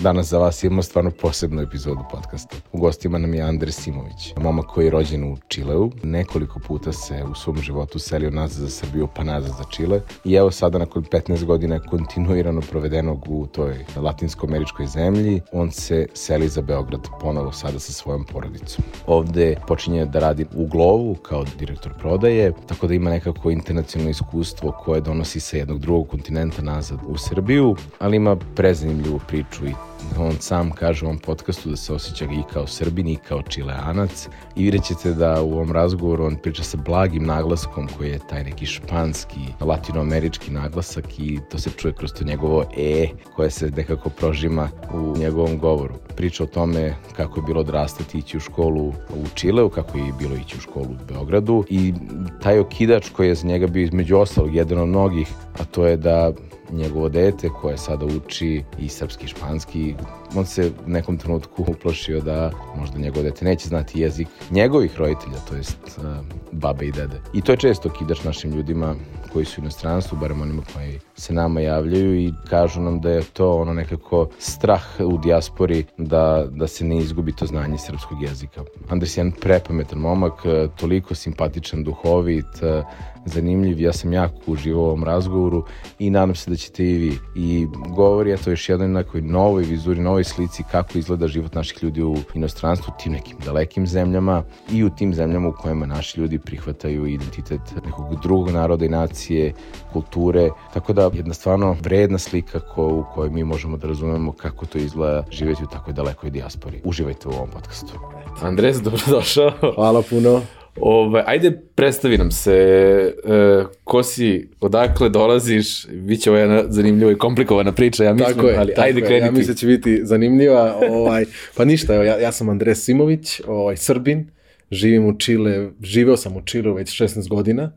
Danas za vas imamo stvarno posebnu epizodu podcasta. U gostima nam je Andre Simović, momak koji je rođen u Čileu. Nekoliko puta se u svom životu selio nazad za Srbiju pa nazad za Čile. I evo sada nakon 15 godina kontinuirano provedenog u toj latinsko-američkoj zemlji, on se seli za Beograd ponovo sada sa svojom porodicom. Ovde počinje da radi u Glovu kao direktor prodaje, tako da ima nekako internacionalno iskustvo koje donosi sa jednog drugog kontinenta nazad u Srbiju, ali ima prezanimljivu priču i on sam kaže u ovom podcastu da se osjeća i kao srbin i kao čileanac i vidjet ćete da u ovom razgovoru on priča sa blagim naglaskom koji je taj neki španski, latinoamerički naglasak i to se čuje kroz to njegovo e koje se nekako prožima u njegovom govoru. Priča o tome kako je bilo odrastati ići u školu u Čileu, kako je bilo ići u školu u Beogradu i taj okidač koji je za njega bio između ostalog jedan od mnogih, a to je da njegovo dete koje sada uči i srpski i španski. On se u nekom trenutku uplošio da možda njegovo dete neće znati jezik njegovih roditelja, to jest uh, babe i dede. I to je često kidaš našim ljudima koji su u inostranstvu, barem onima koji se nama javljaju i kažu nam da je to ono nekako strah u dijaspori da, da se ne izgubi to znanje srpskog jezika. Andres je jedan prepametan momak, e, toliko simpatičan, duhovit, e, zanimljiv, ja sam jako uživao u ovom razgovoru i nadam se da ćete i vi. I govori, eto, još jedan nekoj novoj vizuri, novoj slici kako izgleda život naših ljudi u inostranstvu, tim nekim dalekim zemljama i u tim zemljama u kojima naši ljudi prihvataju identitet nekog drugog naroda i nacije tradicije, kulture, tako da jedna stvarno vredna slika ko, u kojoj mi možemo da razumemo kako to izgleda živeti u takvoj dalekoj dijaspori. Uživajte u ovom podcastu. Andres, dobrodošao. Hvala puno. Ove, ajde, predstavi nam se, e, ko si, odakle dolaziš, bit će ovo jedna zanimljiva i komplikovana priča, ja mislim, tako je, ali tako ajde kreni Ja mislim da će biti zanimljiva, ovaj, pa ništa, evo, ja, ja sam Andres Simović, ovaj, Srbin, živim u Čile, živeo sam u Čilu već 16 godina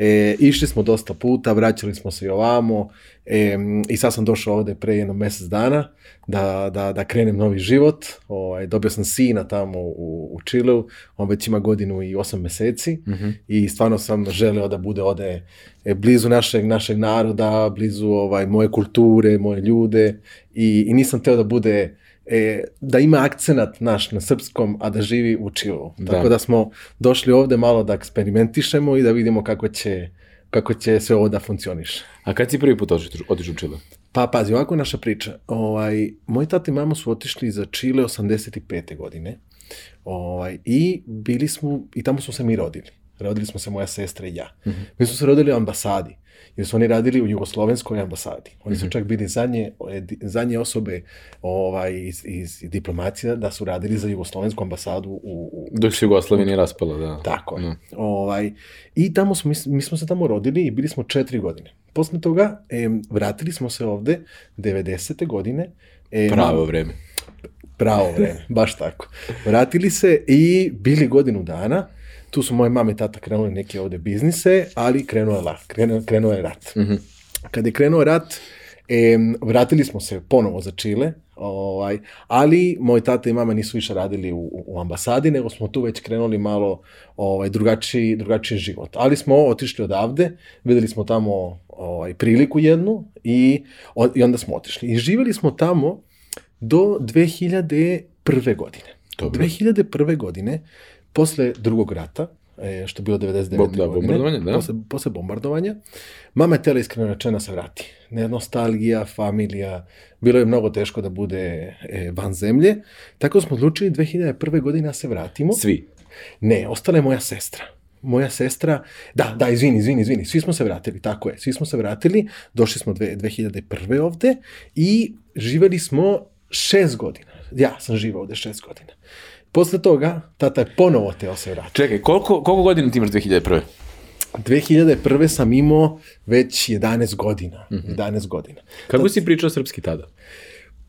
E, išli smo dosta puta, vraćali smo se i ovamo e, i sad sam došao ovde pre jedno mjesec dana da, da, da krenem novi život. O, ovaj, dobio sam sina tamo u, u Čileu, on već ima godinu i osam mjeseci mm-hmm. i stvarno sam želio da bude ovdje e, blizu našeg, našeg naroda, blizu ovaj, moje kulture, moje ljude i, i nisam teo da bude e, da ima akcenat naš na srpskom, a da živi u Čivu. Da. Tako da. da smo došli ovde malo da eksperimentišemo i da vidimo kako će, kako će sve ovo da funkcioniše. A kad si prvi put otišao u Čile? Pa pazi, ovako je naša priča. Ovaj, moj tata i mama su otišli za Čile 85. godine ovaj, i bili smo, i tamo smo se mi rodili. Rodili smo se moja sestra i ja. Mm -hmm. Mi smo se rodili u ambasadi jer su oni radili u jugoslovenskoj ambasadi. Oni su mhm. čak bili zadnje, zadnje osobe ovaj, iz, iz diplomacija da su radili za jugoslovensku ambasadu u... u Dok se Jugoslavija nije raspala, da. Tako je. No. Da. Ovaj, I tamo smo, mi, smo se tamo rodili i bili smo četiri godine. Posle toga e, vratili smo se ovde 90. godine. E, Pravo vreme. Pravo vreme, baš tako. Vratili se i bili godinu dana Tu su moje mame i tata krenuli neke ovde biznise, ali krenuo je, lat, krenuo, krenuo je rat. Mm -hmm. Kada je krenuo rat, e, vratili smo se ponovo za Čile, ovaj, ali moj tata i mama nisu više radili u, u ambasadi, nego smo tu već krenuli malo ovaj, drugačiji, drugačiji život. Ali smo otišli odavde, videli smo tamo ovaj, priliku jednu i, o, i onda smo otišli. I živjeli smo tamo do 2001. godine. Dobro. 2001. godine posle drugog rata, e, što je bilo 99. Bo, da, godine, bombardovanje, da. Posle, posle bombardovanja, mama je tela iskreno rečena da se vrati. Ne, nostalgija, familija, bilo je mnogo teško da bude e, van zemlje, tako smo odlučili 2001. godine da se vratimo. Svi? Ne, ostala je moja sestra moja sestra, da, da, izvini, izvini, izvini, svi smo se vratili, tako je, svi smo se vratili, došli smo dve, 2001. ovde i živeli smo šest godina. Ja sam živao ovde šest godina. Posle toga, tata je ponovo teo se vratiti. Čekaj, koliko, koliko godina ti imaš 2001. 2001. sam imao već 11 godina. Mm -hmm. 11 godina. Kako Tad... si pričao srpski tada?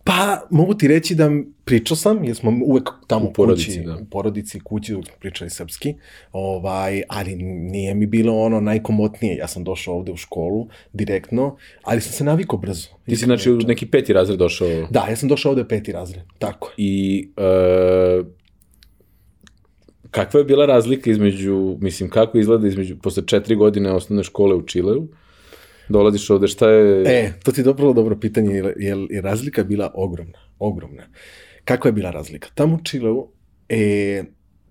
Pa, mogu ti reći da pričao sam, jer smo uvek tamo u porodici, kući, da. u porodici, kući pričali srpski, ovaj, ali nije mi bilo ono najkomotnije. Ja sam došao ovde u školu direktno, ali sam se navikao brzo. Ti si znači u neki peti razred došao? Da, ja sam došao ovde u peti razred, tako. I... Uh kakva je bila razlika između, mislim, kako izgleda između, posle četiri godine osnovne škole u Čileu, dolaziš ovde, šta je... E, to ti je dobro, dobro pitanje, jer, jer je razlika bila ogromna, ogromna. Kakva je bila razlika? Tamo u Čileu, e,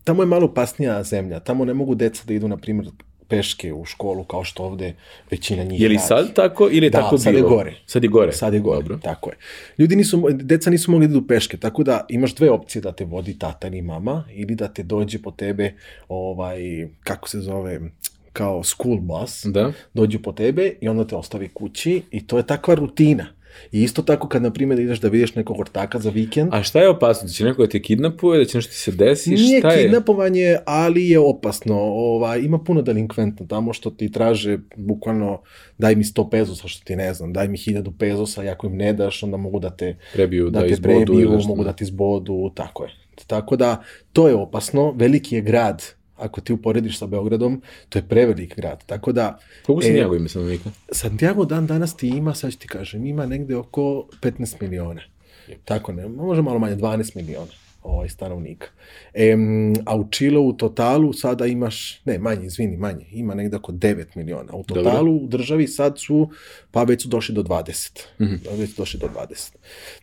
tamo je malo pasnija zemlja, tamo ne mogu deca da idu, na primjer, peške u školu kao što ovde većina njih Je li radi. sad tako ili je da, tako bilo? sad je gore. Sad je gore. Sad je gore, Dobro. tako je. Ljudi nisu, deca nisu mogli da idu peške, tako da imaš dve opcije da te vodi tata ili mama ili da te dođe po tebe ovaj, kako se zove, kao school bus, da. dođu po tebe i onda te ostavi kući i to je takva rutina I isto tako kad, na primjer, ideš da vidiš nekog ortaka za vikend. A šta je opasno? Da će neko da te kidnapuje, da će nešto ti se desi? Nije šta kidnapovanje, ali je opasno. Ovaj, ima puno delinkventa tamo što ti traže bukvalno daj mi 100 pezosa što ti ne znam, daj mi 1000 pezosa i ako im ne daš, onda mogu da te prebiju, da, da te izbodu, prebiju, mogu da ti zbodu, tako je. Tako da, to je opasno, veliki je grad, ako ti uporediš sa Beogradom, to je prevelik grad. Tako da... Koliko e, Santiago e, ima stanovnika? Santiago dan danas ti ima, sad ću ti kažem, ima negde oko 15 miliona. Tako ne, može malo manje, 12 miliona ovaj, stanovnika. E, a u Čile u totalu sada imaš, ne manje, izvini, manje, ima negde oko 9 miliona. U totalu Dobre. u državi sad su, pa već su došli do 20. Mm -hmm. Već su došli do 20.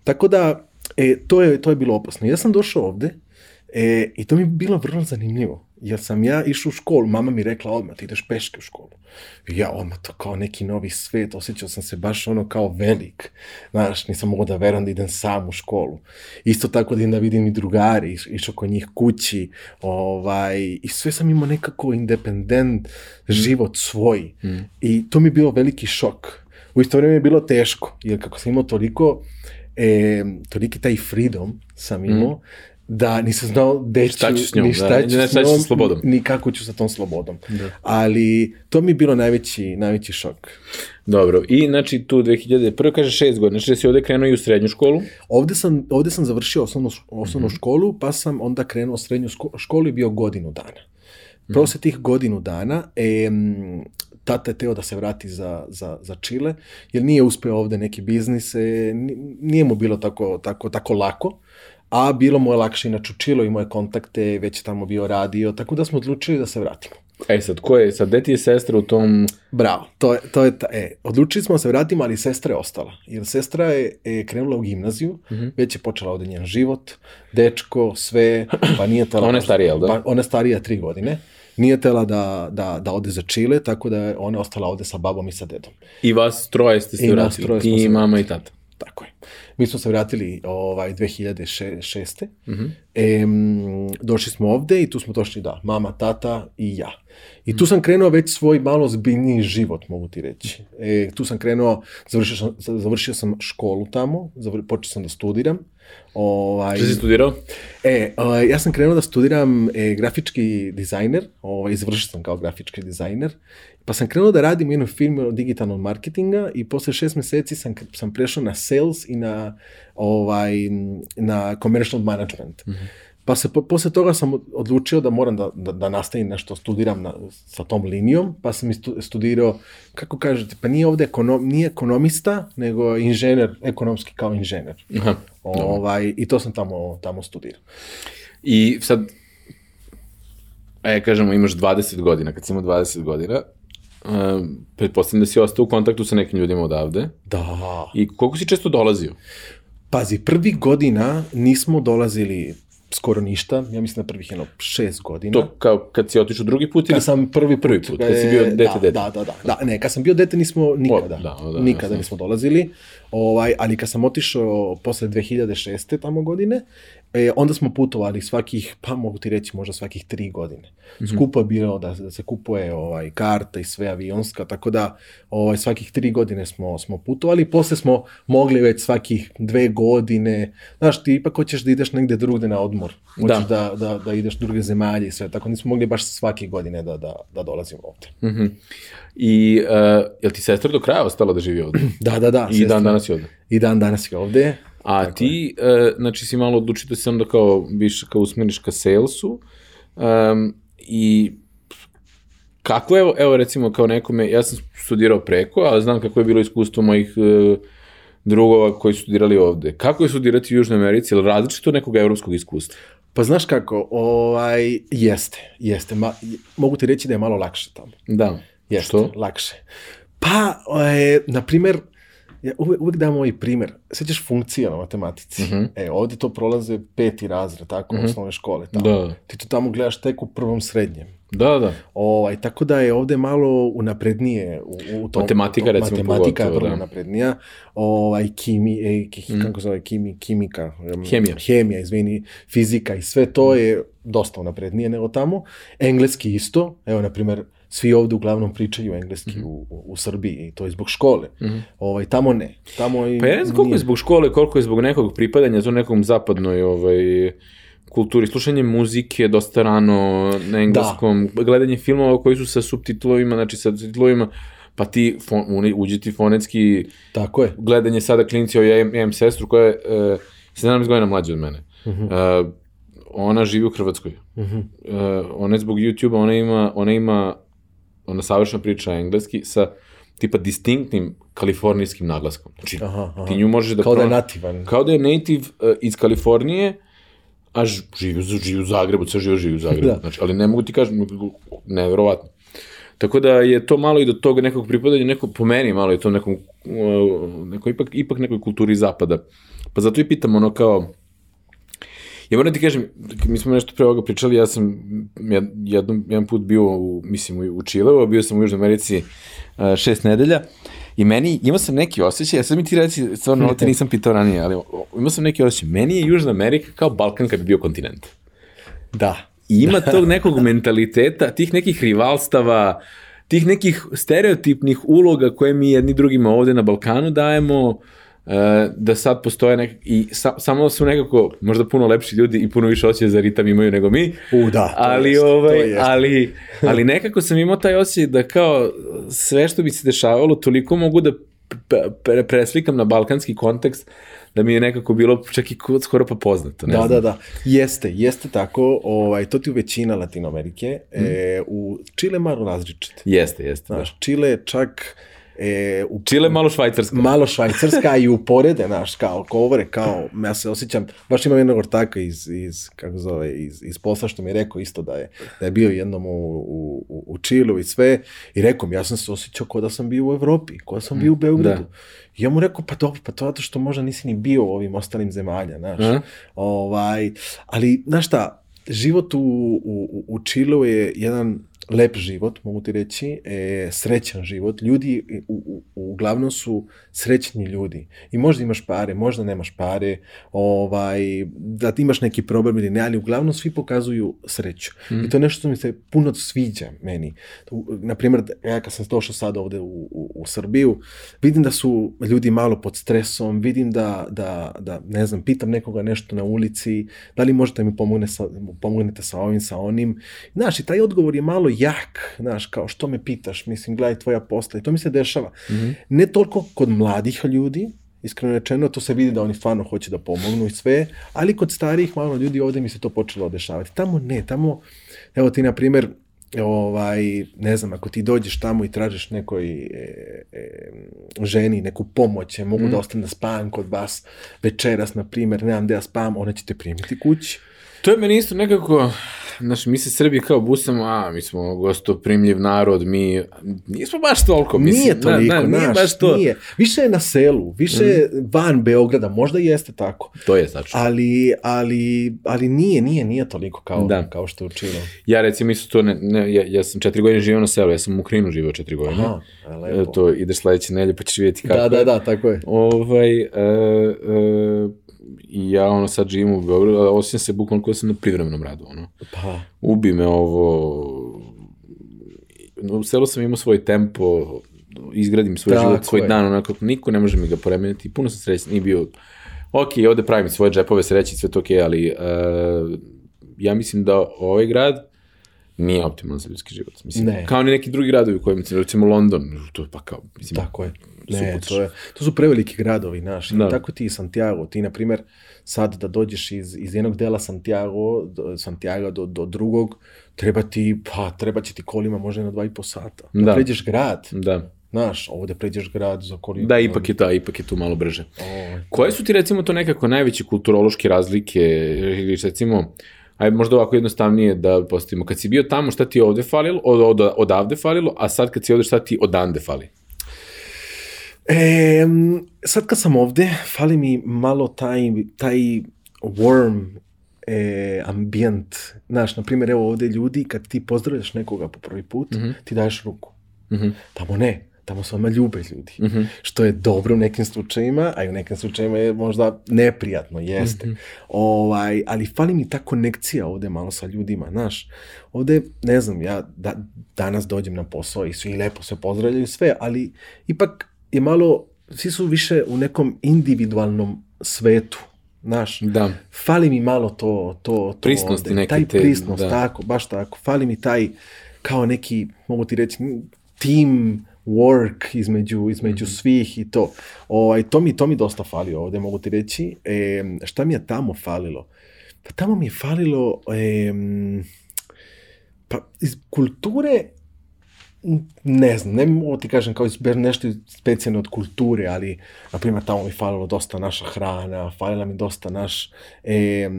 Tako da, e, to, je, to je bilo opasno. Ja sam došao ovde e, i to mi je bilo vrlo zanimljivo jer sam ja išao u školu, mama mi rekla odmah, ti ideš peške u školu. I ja odmah to kao neki novi svet, osjećao sam se baš ono kao velik, znaš, nisam mogao da verujem da idem sam u školu. Isto tako da idem da vidim i drugari, išao kod njih kući, ovaj, i sve sam imao nekako independent mm. život svoj. Mm. I to mi je bilo veliki šok. U isto vreme je bilo teško, jer kako sam imao toliko, e, toliki taj freedom sam imao, mm da nisam znao gde ću, šta ću s njom, ni šta da, ću, ne, s njom, sa slobodom. ni kako ću sa tom slobodom. Da. Ali to mi je bilo najveći, najveći šok. Dobro, i znači tu 2001. kaže šest godina, znači da si ovde krenuo i u srednju školu? Ovde sam, ovde sam završio osnovnu, osnovnu mm -hmm. školu, pa sam onda krenuo u srednju školu i bio godinu dana. Proste mhm. tih godinu dana, e, tata je teo da se vrati za, za, za Chile, jer nije uspeo ovde neki biznis, e, nije mu bilo tako, tako, tako lako a bilo mu je lakše, inače učilo i moje kontakte, već tamo bio radio, tako da smo odlučili da se vratimo. E sad, ko je, sad, gde ti je sestra u tom... Bravo, to je, to je ta, e, odlučili smo da se vratimo, ali sestra je ostala, jer sestra je, je krenula u gimnaziju, mm -hmm. već je počela ovde njen život, dečko, sve, pa nije tela... ona je starija, da? Pa, ona je starija tri godine, nije tela da, da, da ode za Čile, tako da je ona ostala ovde sa babom i sa dedom. I vas troje ste se vratili, ti, mama i tata. Tako je. Mi smo se vratili ovaj 2006. Mm -hmm. e, došli smo ovde i tu smo došli, da, mama, tata i ja. I tu mhm. sam krenuo već svoj malo zbiljniji život, mogu ti reći. E, tu sam krenuo, završio sam, završio sam školu tamo, zavr, počeo sam da studiram. Ovaj, Šta si studirao? E, ovaj, ja sam krenuo da studiram e, grafički dizajner, ovaj, završio sam kao grafički dizajner Pa sam krenuo da radim jednu firmu digitalnog marketinga i posle šest meseci sam, sam prešao na sales i na, ovaj, na commercial management. Mm -hmm. Pa se, po, posle toga sam odlučio da moram da, da, da nastavim nešto, studiram na, sa tom linijom, pa sam studirao, kako kažete, pa nije ovde ekonom, nije ekonomista, nego inženjer, ekonomski kao inženjer. Aha, ovaj, I to sam tamo, tamo studirao. I sad, e, kažemo, imaš 20 godina, kad si imao 20 godina, Uh, pretpostavljam da si ostao u kontaktu sa nekim ljudima odavde. Da. I koliko si često dolazio? Pazi, prvi godina nismo dolazili skoro ništa, ja mislim na da prvih jedno šest godina. To kao kad si otišao drugi put? Ili... Kad sam prvi, prvi put, kad si bio e, dete, da, dete. Da, da, da, da, ne, kad sam bio dete nismo nikada, o, da, da, da nikada da, nismo dolazili, ovaj, ali kad sam otišao posle 2006. tamo godine, E, onda smo putovali svakih, pa mogu ti reći možda svakih tri godine. Mm -hmm. Skupo je bilo da, da se kupuje ovaj karta i sve avionska, tako da ovaj svakih tri godine smo, smo putovali. Posle smo mogli već svakih dve godine, znaš ti ipak hoćeš da ideš negde drugde na odmor. Hoćeš da. Da, da, da ideš druge zemalje i sve, tako nismo mogli baš svake godine da, da, da dolazimo ovde. Mm -hmm. I uh, e, je li ti sestra do kraja ostala da živi ovde? da, da, da. I sestra. dan danas je ovde? I dan danas je ovde. A Tako ti, je. E, znači, si malo odlučio da se onda kao više kao usmeriš ka salesu um, i kako je, evo recimo kao nekome, ja sam studirao preko, a znam kako je bilo iskustvo mojih uh, drugova koji su studirali ovde. Kako je studirati u Južnoj Americi, ili različito nekog evropskog iskustva? Pa znaš kako, ovaj, jeste, jeste. Ma, mogu ti reći da je malo lakše tamo. Da. Jeste, Što? lakše. Pa, e, na primer, ja uvek, uvek dam ovaj primer. Sećaš funkcija na matematici. Mm -hmm. E, ovde to prolaze peti razred, tako, mm -hmm. osnovne škole. Tamo. Da, da. Ti to tamo gledaš tek u prvom srednjem. Da, da. Ovaj, tako da je ovde malo unaprednije u, u tom. Matematika, to, recimo, matematika je vrlo da. unaprednija. Ovaj, kimi, e, mhm. kako se zove, kimi, kimika. Hemija. Hemija, izvini, fizika i sve to mhm. je dosta unaprednije nego tamo. Engleski isto. Evo, na primer, svi ovde uglavnom pričaju engleski mm -hmm. u, u Srbiji i to je zbog škole. Mm -hmm. ovaj, tamo ne. Tamo i pa ja znam koliko nije. je zbog škole, koliko je zbog nekog pripadanja, zbog nekom zapadnoj ovaj, kulturi, slušanje muzike dosta rano na da. engleskom, da. gledanje filmova koji su sa subtitlovima, znači sa subtitlovima, pa ti fon, uđe ti fonetski Tako je. gledanje sada klinci, ja ovaj, imam, ja imam sestru koja je uh, 17 godina mlađa od mene. Uh -huh. uh, ona živi u Hrvatskoj. Uh -huh. uh, ona je zbog YouTube-a, ona ima, ona ima ona savršeno priča engleski sa tipa distinktnim kalifornijskim naglaskom. Znači, aha, aha. ti nju možeš da... Kao prona... da je nativan. Kao da je native uh, iz Kalifornije, a živi, živi u Zagrebu, sve živi, živi u Zagrebu. da. Znači, ali ne mogu ti kažem, nevjerovatno. Tako da je to malo i do tog nekog pripadanja, neko po meni malo je to nekom, eh, neko, ipak, ipak nekoj kulturi zapada. Pa zato i pitam ono kao, Ja moram ti kažem, mi smo nešto pre ovoga pričali, ja sam jednom, jedan put bio u, mislim, u Čileu, bio sam u Južnoj Americi e, šest nedelja i meni, imao sam neki osjećaj, ja e, sad mi ti reci, stvarno, ovo ti nisam pitao ranije, ali imao sam neki osjećaj, meni je Južna Amerika kao Balkan kad bi bio kontinent. Da. I ima tog nekog mentaliteta, tih nekih rivalstava, tih nekih stereotipnih uloga koje mi jedni drugima ovde na Balkanu dajemo, uh, E, da sad postoje nek... i sa, samo su nekako možda puno lepši ljudi i puno više osjećaja za ritam imaju nego mi. U da. Ali jest, ovaj ali ali nekako sam imao taj osjećaj da kao sve što bi se dešavalo toliko mogu da pre preslikam na balkanski kontekst da mi je nekako bilo čak i skoro pa poznato. Ne da, znam. da, da. Jeste, jeste tako. Ovaj, to ti u većina Latinoamerike. Mm. E, u Chile malo različite. Jeste, jeste. Da. Znaš, da. Chile čak E, u, Čile malo švajcarska. Malo švajcarska i uporede, naš, kao govore, kao, ja se osjećam, baš imam jednog ortaka iz, iz kako zove, iz, iz posla što mi je rekao isto da je, da je bio jednom u, u, u Čilu i sve, i rekao mi, ja sam se osjećao kao da sam bio u Evropi, kao da sam bio u mm, Beogradu. Da. I ja mu rekao, pa dobro, pa to zato što možda nisi ni bio u ovim ostalim zemalja, znaš. Ovaj, ali, znaš šta, život u, u, u Čilu je jedan lep život, mogu ti reći, e, srećan život. Ljudi u, u, uglavnom su srećni ljudi. I možda imaš pare, možda nemaš pare, ovaj, da ti imaš neki problem ili ne, ali uglavnom svi pokazuju sreću. Mm. I to je nešto što mi se puno sviđa meni. Naprimjer, ja kad sam došao sad ovde u, u, u, Srbiju, vidim da su ljudi malo pod stresom, vidim da, da, da, ne znam, pitam nekoga nešto na ulici, da li možete mi pomogne sa, pomognete sa ovim, sa onim. Znaš, i taj odgovor je malo jak, znaš, kao što me pitaš, mislim, gledaj tvoja posla i to mi se dešava. Mm -hmm. Ne toliko kod mladih ljudi, iskreno rečeno, to se vidi da oni stvarno hoće da pomognu i sve, ali kod starijih malo ljudi ovde mi se to počelo dešavati. Tamo ne, tamo, evo ti na primer, ovaj, ne znam, ako ti dođeš tamo i tražiš nekoj e, e, ženi neku pomoć, mogu mm. da mhm. ostane da spavam kod vas večeras, na primer, nemam gde da spavam, ona će te primiti kući. To je meni isto nekako, znaš, mi se Srbi kao busamo, a mi smo gostoprimljiv narod, mi nismo baš toliko. Mislim, nije toliko, da, da, nije naš, baš to. Nije. Više je na selu, više je mm. van Beograda, možda jeste tako. To je znači. Ali, ali, ali nije, nije, nije toliko kao, da. kao što je učinilo. Ja recimo isto to, ne, ne, ja, ja sam četiri godine živio na selu, ja sam u Krinu živio četiri godine. Aha, e, lepo. E, to ideš sledeće nelje pa ćeš vidjeti da, kako. Da, da, da, tako je. Ovaj, e, e, i ja ono sad živim u Beogradu, osjećam se bukvalno kao da sam na privremenom radu, ono. Pa. Ubi me ovo, u selu sam imao svoj tempo, izgradim svoj da, život, svoj je. dan, onako, niko ne može mi ga poremeniti, puno sam srećan i bio, ok, ovde pravim svoje džepove sreće, sve to ok, ali uh, ja mislim da ovaj grad, nije optimalan za ljudski život. Mislim, ne. Kao ni neki drugi gradovi u kojima, recimo London, to je pa kao, mislim, Tako je ne, to, je, to su preveliki gradovi, znaš. Da. I tako ti i Santiago. Ti, na primjer, sad da dođeš iz, iz jednog dela Santiago, do, Santiago do, do drugog, treba ti, pa, treba će ti kolima možda na dva i po sata. Da. da pređeš grad. Da. Znaš, ovde pređeš grad za koliko... Da, ipak je ta, ipak je tu malo brže. O, ovaj. Koje su ti, recimo, to nekako najveće kulturološke razlike, ili recimo, aj možda ovako jednostavnije da postavimo, kad si bio tamo, šta ti je ovde falilo, od, od, odavde falilo, a sad kad si ovde, šta ti odande fali? E, sad kad sam ovde, fali mi malo taj, taj warm e, ambijent. Znaš, na primjer, evo ovde ljudi, kad ti pozdravljaš nekoga po prvi put, mm -hmm. ti daješ ruku. Mm -hmm. Tamo ne. Tamo s vama ljube ljudi. Mm -hmm. Što je dobro u nekim slučajima, a i u nekim slučajima je možda neprijatno, jeste. Mm -hmm. ovaj, ali fali mi ta konekcija ovde malo sa ljudima, znaš. Ovde, ne znam, ja da, danas dođem na posao i svi lepo se pozdravljaju sve, ali ipak je malo, svi su više u nekom individualnom svetu, znaš. Da. Fali mi malo to, to, to prisnost ovde. Taj te, prisnost, da. tako, baš tako. Fali mi taj, kao neki, mogu ti reći, team work između, između mm -hmm. svih i to. Ovaj, to, mi, to mi dosta fali ovde, mogu ti reći. E, šta mi je tamo falilo? Pa tamo mi je falilo... E, pa iz kulture ne znam, ne mogu da ti kažem kao izber nešto specijalno od kulture, ali, na primjer, tamo mi falilo dosta naša hrana, falila mi dosta naš, e,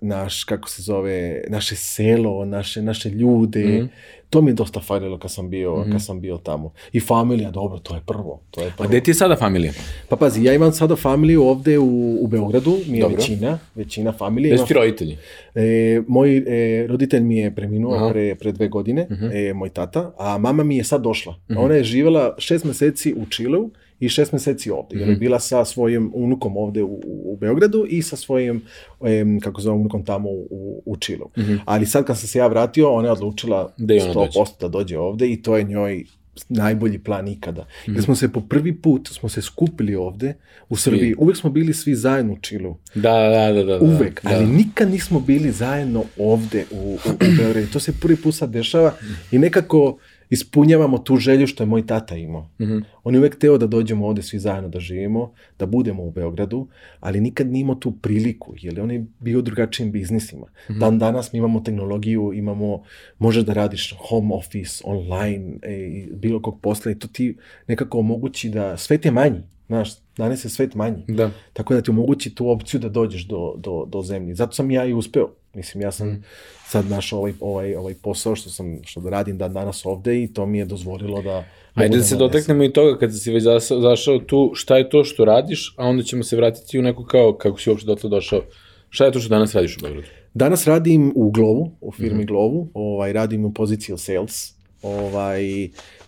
naš, kako se zove, naše selo, naše, naše ljude, mm -hmm. To mi je dosta fajnilo kad sam bio, mm-hmm. kad sam bio tamo. I familija, dobro, to je prvo. To je prvo. A gde ti je sada familija? Pa pazi, ja imam sada familiju ovde u, u Beogradu, mi je dobro. većina, većina familije. Gde su ti roditelji? E, moj e, roditelj mi je preminuo Aha. pre, pre dve godine, mm-hmm. e, moj tata, a mama mi je sad došla. Mhm. Ona je živjela šest meseci u Čileu, i šest meseci ovde, jer je mhm. bila sa svojim unukom ovde u, u Beogradu i sa svojim, em, kako zovem, unukom tamo u, u Čilu. Mm -hmm. Ali sad kad sam se ja vratio, ona je odlučila da 100% dođe. da dođe ovde i to je njoj najbolji plan ikada. Mm -hmm. Jer mhm. smo se po prvi put smo se skupili ovde u Srbiji. I... Uvek smo bili svi zajedno u Čilu. Da, da, da, da, da. Uvek, da. ali nikad nismo bili zajedno ovde u, u, u Beogradu. To se prvi put sad dešava mhm. i nekako ispunjavamo tu želju što je moj tata imao. Mm -hmm. On je uvek teo da dođemo ovde svi zajedno da živimo, da budemo u Beogradu, ali nikad nimo tu priliku, jer on je bio drugačijim biznisima. Mm -hmm. Dan danas mi imamo tehnologiju, imamo, možeš da radiš home office, online, e, bilo kog posla i to ti nekako omogući da svet je manji. Znaš, danas je svet manji. Da. Tako da ti omogući tu opciju da dođeš do, do, do zemlje. Zato sam ja i uspeo Mislim, ja sam mm. sad našao ovaj, ovaj, ovaj posao što sam, što da radim dan danas ovde i to mi je dozvolilo da... Ajde da, da se dotaknemo i toga kada si već zašao, tu, šta je to što radiš, a onda ćemo se vratiti u neko kao kako si uopšte dotle došao. Šta je to što danas radiš u Beogradu? Danas radim u Glovu, u firmi mm -hmm. Glovu, ovaj, radim u poziciji sales, ovaj,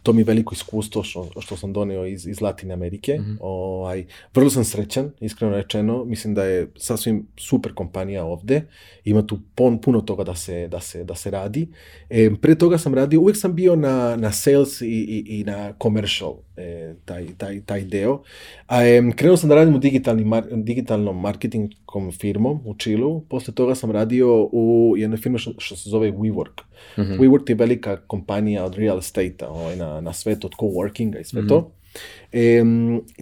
to mi je veliko iskustvo što, što sam doneo iz, iz Latine Amerike. Mm -hmm. ovaj, vrlo sam srećan, iskreno rečeno. Mislim da je sasvim super kompanija ovde. Ima tu pon, puno toga da se, da se, da se radi. E, pre toga sam radio, uvek sam bio na, na sales i, i, i na commercial e, eh, taj, taj, taj deo. A, e, krenuo sam da radim u mar, digitalnom marketingkom firmom u Čilu, posle toga sam radio u jednoj firmi što, što se zove WeWork. Mm -hmm. WeWork je velika kompanija od real estate-a ovaj, na, na svetu, od coworkinga i sve mm -hmm. to. E,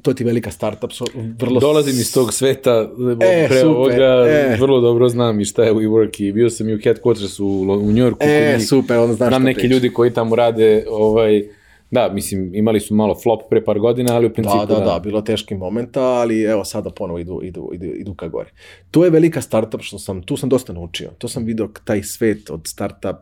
to ti velika startup. Vrlo... Dolazim iz tog sveta, eh, e, pre super, ovoga, e. vrlo dobro znam i šta je WeWork i bio sam i u headquarters u, u New Yorku. E, super, onda znaš Znam neke priči. ljudi koji tamo rade, ovaj, Da, mislim, imali su malo flop pre par godina, ali u principu... Da, da, da, da bilo teških momenta, ali evo sada ponovo idu, idu, idu, idu ka gore. To je velika startup što sam, tu sam dosta naučio. To sam video taj svet od startup,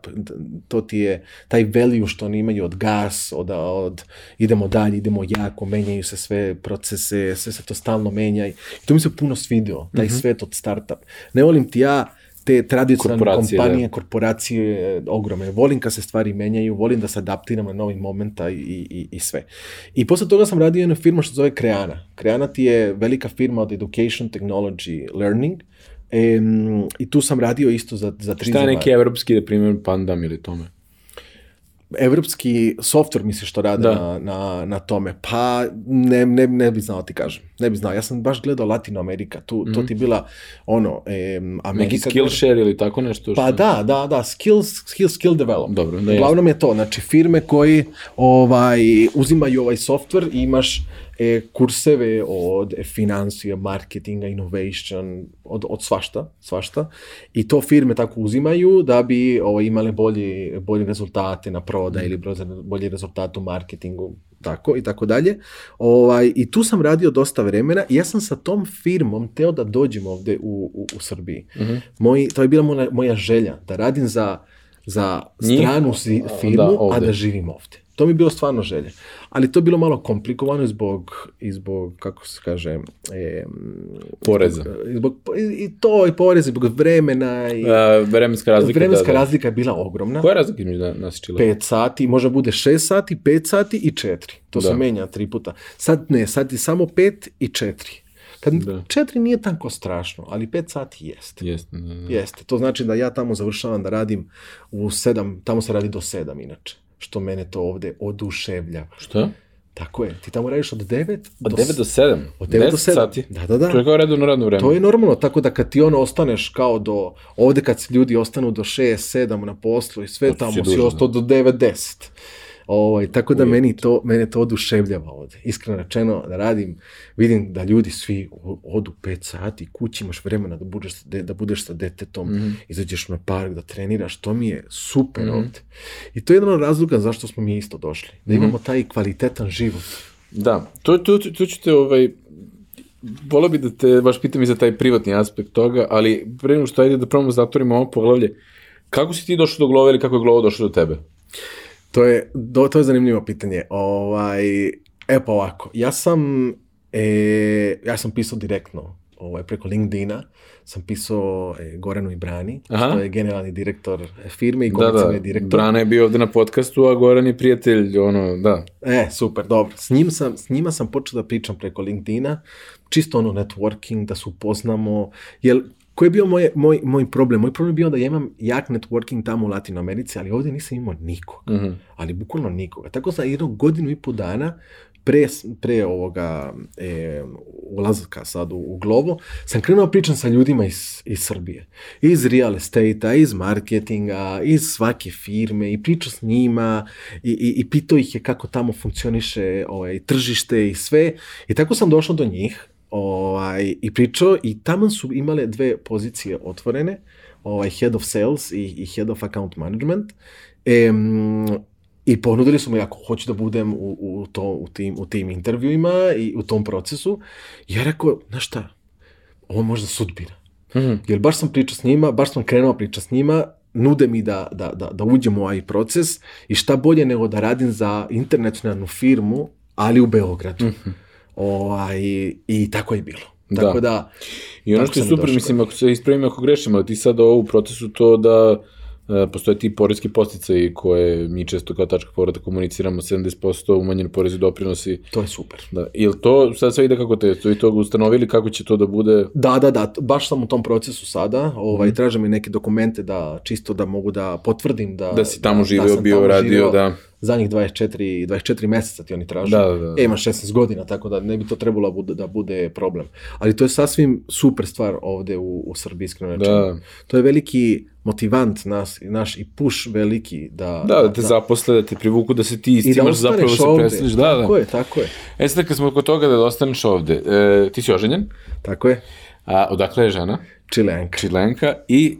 to ti je taj value što oni imaju od gas, od, od idemo dalje, idemo jako, menjaju se sve procese, sve se to stalno menja. I to mi se puno svidio, taj mm -hmm. svet od startup. Ne volim ti ja te tradicionalne korporacije, da. kompanije, da. korporacije e, ogromne. Volim kad se stvari menjaju, volim da se adaptiram na novi momenta i, i, i sve. I posle toga sam radio jednu firmu što se zove Kreana. Kreana ti je velika firma od Education Technology Learning, E, I tu sam radio isto za, za tri Šta je neki evropski, da primjer, pandam ili tome? evropski software misliš što rade da. na, na, na tome, pa ne, ne, ne bi znao da ti kažem, ne bi znao. Ja sam baš gledao Latino Amerika, tu, mm -hmm. to mhm. ti bila ono, e, Amerika... Neki Skillshare ili tako nešto? Što... Pa da, da, da, Skills, skill, skill develop. Dobro, da Uglavnom je to, znači firme koji ovaj, uzimaju ovaj softver i imaš e, kurseve od e, financija, marketinga, innovation, od, od svašta, svašta. I to firme tako uzimaju da bi o, ovaj, imale bolje, bolje rezultate na proda ili bolje rezultate u marketingu, tako i tako dalje. Ovaj, I tu sam radio dosta vremena i ja sam sa tom firmom teo da dođem ovde u, u, u Srbiji. Mm -hmm. Moj, to je bila moja, moja želja, da radim za, za stranu Njih, da, firmu, da, a da živim ovde. To mi je bilo stvarno želje. Ali to je bilo malo komplikovano zbog, i zbog kako se kaže... E, Poreza. Zbog, e, i, I to, i poreze, zbog vremena. I, A, e, vremenska razlika. Vremenska da, da. razlika je bila ogromna. Koja je razlika između nas i 5 sati, možda bude 6 sati, 5 sati i 4. To da. se menja tri puta. Sad ne, sad je samo 5 i 4. Kad da. četiri nije tako strašno, ali pet sati jeste. Jeste, da, da, da. jeste. To znači da ja tamo završavam da radim u sedam, tamo se radi do sedam inače što mene to ovde oduševljava. Šta? Tako je. Ti tamo radiš od 9 od do 9 do 7. Od 9 do 7 sati. Da, da, da. To je kao redovno radno vreme. To je normalno, tako da kad ti ono ostaneš kao do ovde kad ljudi ostanu do 6, 7 na poslu i sve Oči tamo si, si ostao da. do 9, 10. Ovaj, tako da meni to, mene to oduševljava ovde. Iskreno rečeno, da radim, vidim da ljudi svi odu pet sati, kući imaš vremena da budeš, da, da budeš sa detetom, mm-hmm. izađeš na park, da treniraš, to mi je super mm-hmm. ovdje. I to je jedan od razloga zašto smo mi isto došli. Da mhm. imamo taj kvalitetan život. Da, tu, tu, tu ću te ovaj, volio bi da te baš pitam i za taj privatni aspekt toga, ali pre što ajde da probamo da zatvorimo ovo poglavlje, kako si ti došao do Glove ili kako je Glovo došao do tebe? To je, do, to je zanimljivo pitanje. Ovaj, e pa ovako, ja sam, e, ja sam pisao direktno ovaj, preko LinkedIna, sam pisao e, Goranu i Brani, Aha. što je generalni direktor firme i da, komercijalni da, da. direktor. Brana je bio ovde na podcastu, a Goran je prijatelj, ono, da. E, super, dobro. S, njim sam, s njima sam počeo da pričam preko LinkedIna, čisto ono networking, da se upoznamo, jer Koji je bio moj, moj, moj problem? Moj problem je bio da ja imam jak networking tamo u Latin Americi, ali ovde nisam imao nikoga. Mm -hmm. Ali bukvalno nikoga. Tako sam jedno godinu i pol dana pre, pre ovoga e, ulazaka sad u, u Globo, sam krenuo pričam sa ljudima iz, iz Srbije. Iz real estate a iz marketinga, iz svake firme i pričao s njima i, i, i pitao ih je kako tamo funkcioniše ovaj, tržište i sve. I tako sam došao do njih ovaj, i pričao i taman su imale dve pozicije otvorene, ovaj, head of sales i, i head of account management. E, I ponudili su mi jako, hoću da budem u, u, to, u, tim, u tim intervjuima i u tom procesu. Ja rekao, znaš šta, ovo možda sudbina. Mm -hmm. Jer baš sam pričao s njima, baš sam krenuo priča s njima, nude mi da, da, da, da uđem u ovaj proces i šta bolje nego da radim za internacionalnu firmu, ali u Beogradu. Mm -hmm. Ovaj, I tako je bilo. Da. Tako da. da I ono što je super, mislim, ako se ispravim, ako grešim, ali ti sad ovo u procesu to da Uh, postoje ti poreski posticaji koje mi često kao tačka povrata komuniciramo, 70% umanjen porez doprinosi. To je super. Da. Ili to, sad sve ide kako te, to i to ustanovili, kako će to da bude? Da, da, da, baš sam u tom procesu sada, ovaj, mm. tražam i neke dokumente da, čisto da mogu da potvrdim da... Da si tamo da, živeo, da bio, tamo radio, živeo, da zadnjih 24, 24 mjeseca ti oni traže. Da, da, da. E, ima 16 godina, tako da ne bi to trebalo bude, da bude problem. Ali to je sasvim super stvar ovde u, u Srbiji, iskreno da. rečeno. To je veliki motivant nas, naš i push veliki da, da... Da, da te da, zaposle, da te privuku, da se ti istimaš, da zapravo se presliš. Da, tako da. je, tako je. E sad kad smo kod toga da ostaneš ovde, e, ti si oženjen? Tako je. A odakle je žena? Čilenka. Čilenka i